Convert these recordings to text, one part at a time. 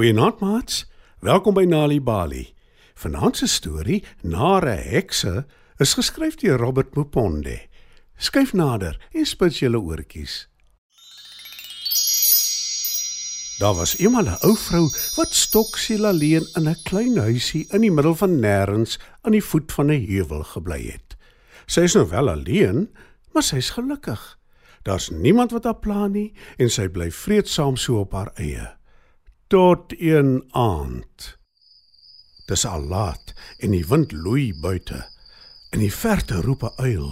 Goeienaand maats. Welkom by Nali Bali. Vanaand se storie, Nare Hekse, is geskryf deur Robert Muponde. Skyf nader en spits julle oortjies. Daar was eendag 'n ou vrou wat stoksiel alleen in 'n klein huisie in die middel van nêrens aan die voet van 'n heuwel gebly het. Sy is nou wel alleen, maar sy's gelukkig. Daar's niemand wat haar pla nie en sy bly vreedsaam so op haar eie tot een aand. Dis al laat en die wind loei buite. In die verte roep 'n uil.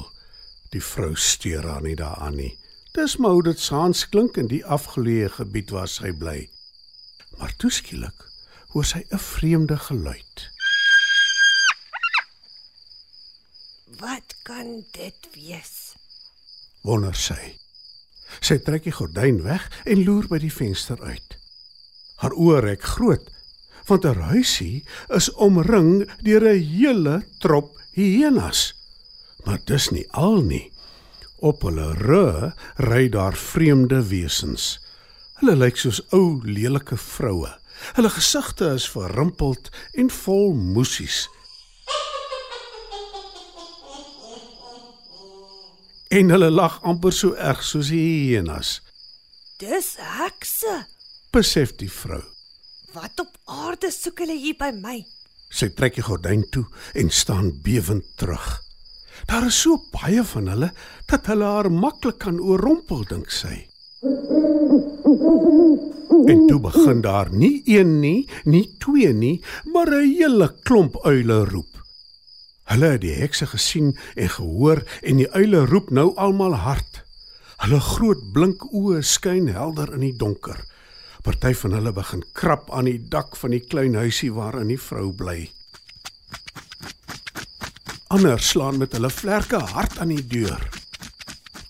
Die vrou steur haar nie daaraan nie. Dis maar hoe dit saans klink in die afgeleë gebied waar sy bly. Maar toeskielik hoor sy 'n vreemde geluid. Wat kan dit wees? Wonder sy. Sy trek die gordyn weg en loer by die venster uit. Haar oë rek groot, want haar huisie is omring deur 'n hele trop hyenas. Maar dis nie al nie. Op hulle rug ry daar vreemde wesens. Hulle lyk soos ou lelike vroue. Hulle gesigte is verrimpeld en vol moesies. En hulle lag amper so erg soos die hyenas. Dis hekse besef die vrou. Wat op aarde soek hulle hier by my? Sy trek die gordyn toe en staan bewend terug. Daar is so baie van hulle dat hulle haar maklik kan oorrompel, dink sy. En toe begin daar nie een nie, nie twee nie, maar 'n hele klomp uile roep. Hulle het die hekse gesien en gehoor en die uile roep nou almal hard. Hulle groot blink oë skyn helder in die donker. Party van hulle begin krap aan die dak van die klein huisie waarin die vrou bly. Ander slaan met hulle vlerke hard aan die deur.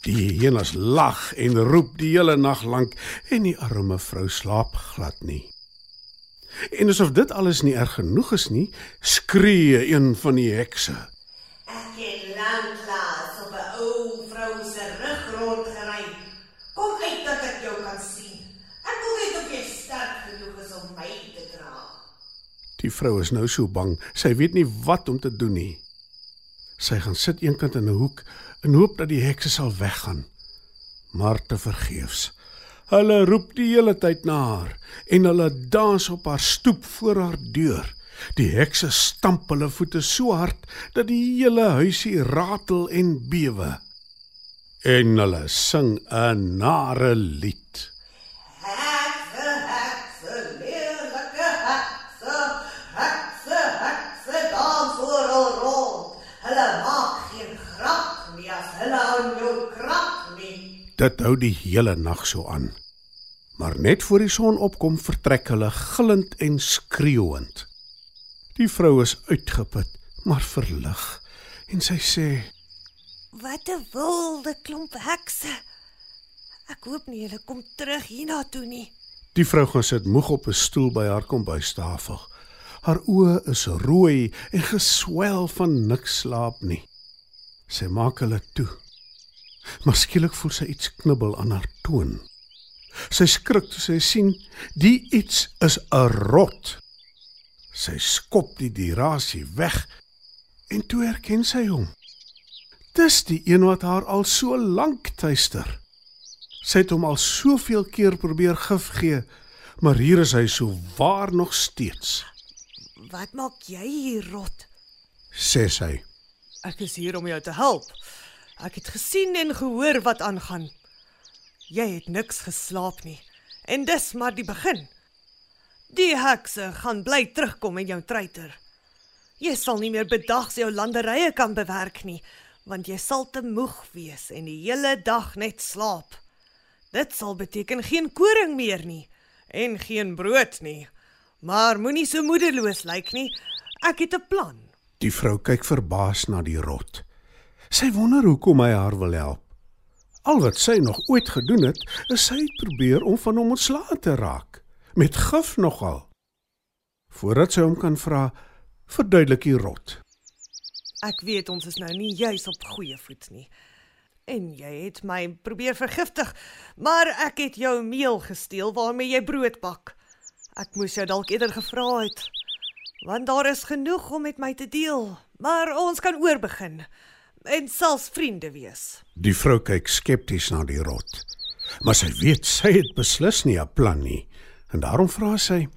Die hyenas lag en roep die hele nag lank en die arme vrou slaap glad nie. En asof dit alles nie erg genoeg is nie, skree een van die hekse. Ek het lanklaas op 'n ou vrou se rug rondgery. Kom uit dat ek jou kan sien. Ek wil weet of jy sterk genoeg is om my te dra. Die vrou is nou so bang, sy weet nie wat om te doen nie. Sy gaan sit eenkant in 'n hoek en hoop dat die hekse sal weggaan. Maar te vergeefs. Hulle roep die hele tyd na haar en hulle dans op haar stoep voor haar deur. Die hekse stamp hulle voete so hard dat die hele huisie ratel en bewe. En hulle sing 'n nare lied. Hekse, hekse, lelike hekse, hekse, hekse, dans oral rond. Hulle maak geen grap nie as hulle aan jou krap nie. Dit hou die hele nag so aan. Maar net voor die son opkom, vertrek hulle gillend en skreeuend. Die vrou is uitgeput, maar verlig, en sy sê: Wat 'n wilde klomp hekse. Ek hoop nie hulle kom terug hiernatoe nie. Die vrou gaan sit moeg op 'n stoel by haar kombuistafel. Haar oë is rooi en geswel van niks slaap nie. Sy maak hulle toe. Maar skielik voel sy iets knibbel aan haar toon. Sy skrik toe sy sien die iets is 'n rot. Sy skop die dirasie weg en toe herken sy hom. Dis die een wat haar al so lank tuister. Sy het hom al soveel keer probeer gif gee, maar hier is hy so waar nog steeds, Wat maak jy hier rot? sê sy. Ek is hier om jou te help. Ek het gesien en gehoor wat aangaan. Jy het niks geslaap nie. En dis maar die begin. Die hekse gaan bly terugkom en jou treiter. Jy sal nie meer bedags jou landerye kan bewerk nie, want jy sal te moeg wees en die hele dag net slaap. Dit sal beteken geen koring meer nie en geen brood nie. Maar moenie so moedeloos lyk nie. Ek het 'n plan. Die vrou kyk verbaas na die rot. Sy wonder hoekom hy haar wil help. Al wat sy nog ooit gedoen het, is sy het probeer om van hom ontslae te raak, met gif nogal. Voordat sy hom kan vra, verduidelik die rot. Ek weet ons is nou nie juis op goeie voet nie. En jy het my probeer vergiftig, maar ek het jou meel gesteel waarmee jy brood bak. Ek moes jou dalk eerder gevra het. Want daar is genoeg om met my te deel, maar ons kan oorbegin en selfs vriende wees. Die vrou kyk skepties na die rot. Maar sy weet sy het beslis nie 'n plan nie. En daarom vra sy: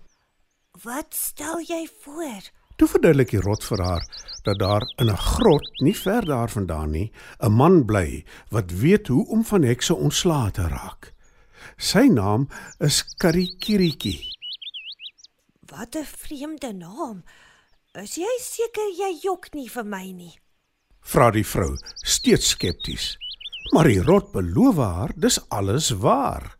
Wat stel jy voor? "Toe verduidelik die rot vir haar dat daar in 'n grot nie ver daarvandaan nie 'n man bly wat weet hoe om van hekse ontslae te raak. Sy naam is Karikiriki." Wat 'n vreemde naam. Is jy seker jy jok nie vir my nie? Vra die vrou, steeds skepties. Maar die rot beloof haar dis alles waar.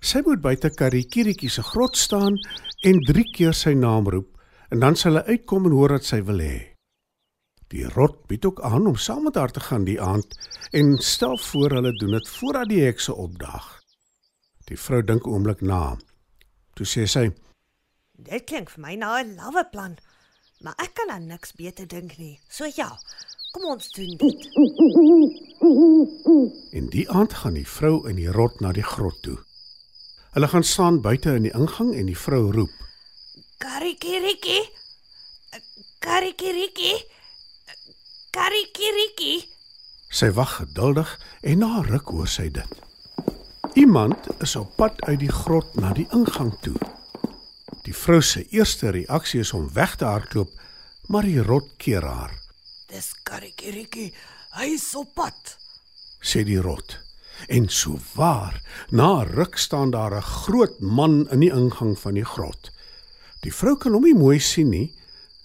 Sy moet buite Karikiriki se grot staan en 3 keer sy naam roep en dan sal hy uitkom en hoor wat sy wil hê. Die rot bied ook aan om saam met haar te gaan die aand en stel voor hulle doen dit voordat die hekse opdaag. Die vrou dink 'n oomblik na. Toe sê sy: Dit klink vir my na 'n lawwe plan. Maar ek kan aan niks beter dink nie. So ja, kom ons doen dit. En die aand gaan die vrou en die rot na die grot toe. Hulle gaan staan buite in die ingang en die vrou roep: Karikiriki. Karikiriki. Karikiriki. Sy wag geduldig en na ruk hoor sy dit. Iemand is op pad uit die grot na die ingang toe. Die vrou se eerste reaksie is om weg te hardloop, maar die rot keer haar. Dis Karikiriki. Hy is op pad. Sê die rot. En so waar, na ruk staan daar 'n groot man in die ingang van die grot. Die vrou kan hom nie mooi sien nie,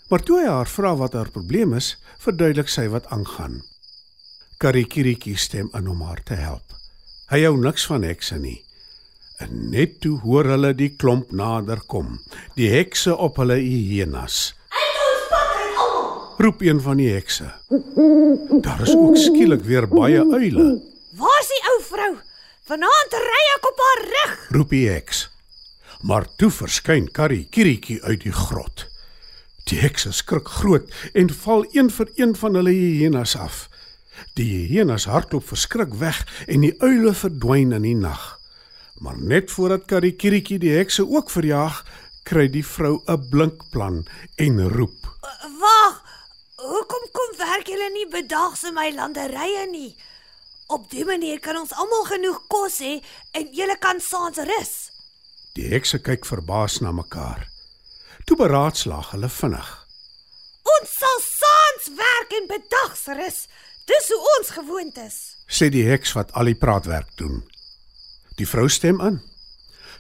maar toe hy haar vra wat haar probleem is, verduidelik sy wat aangaan. Karikiriki stem in om haar te help. Hy hou niks van hekse nie. En net toe hoor hulle die klomp nader kom, die hekse op hulle hyenas. Uit ons pad uit almal. Roep een van die hekse. Daar is ook skielik weer baie uile. Waar's die ou vrou? Vanaand ry ek op haar rug. roep die heks. Maar toe verskyn Karikiriki uit die grot. Die hekse skrik groot en val een vir een van hulle hyenas af. Die hyenas hardloop verskrik weg en die uile verdwyn in die nag. Maar net voordat Karikiriki die hekse ook verjaag, kry die vrou 'n blink plan en roep: werk julle nie bedags in my landerye nie? Op dié manier kan ons almal genoeg kos hê en julle kan saans rus. Die hekse kyk verbaas na mekaar. Toe beraadslaag hulle vinnig. Ons sal saans werk en bedags rus. Dis hoe ons gewoond is. sê die heks wat al die praatwerk doen. Die vrou stem in.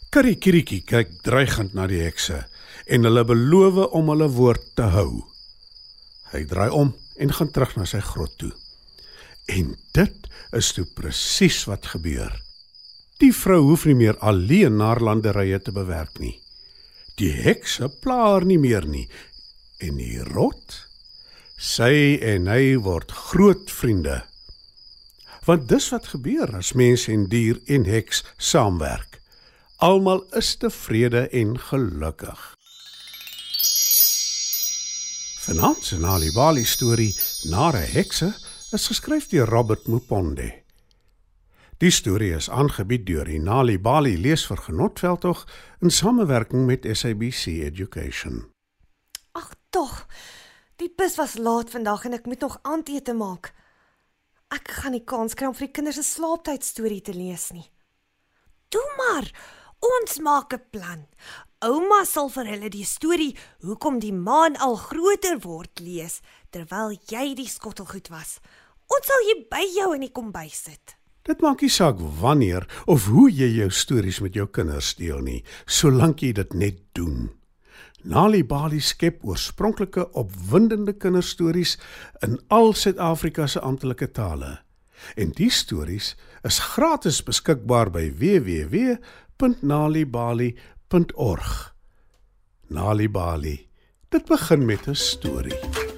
Karikiriki kyk dreigend na die hekse en hulle beloof om hulle woord te hou. Hy draai om en gaan terug na sy grot toe. En dit is toe presies wat gebeur. Die vrou hoef nie meer alleen haar landerye te bewerk nie. Die hekse pla haar nie meer nie en die rot sy en hy word groot vriende. Want dis wat gebeur as mens en dier en heks saamwerk. Almal is tevrede en gelukkig. Vanaand se Nalibali storie Nare hekse is geskryf deur Robert Muponde. Die storie is aangebied deur die Nalibali leesvergenotveldtog in samewerking met SABC Education. Ag tog. Die bus was laat vandag en ek moet nog aandete maak. Ek gaan nie kans kry om vir die kinders 'n slaaptyd storie te lees nie. Toe maar. Ons maak 'n plan. Ouma sal vir hulle die storie Hoekom die maan al groter word lees terwyl jy die skottelgoed was. Ons sal hier by jou in die kombuis sit. Dit maak nie saak wanneer of hoe jy jou stories met jou kinders deel nie, solank jy dit net doen. Nali Bali skep oorspronklike opwindende kinderstories in al Suid-Afrika se amptelike tale. En die stories is gratis beskikbaar by www.nalibali.org. Nali Bali. Dit begin met 'n storie.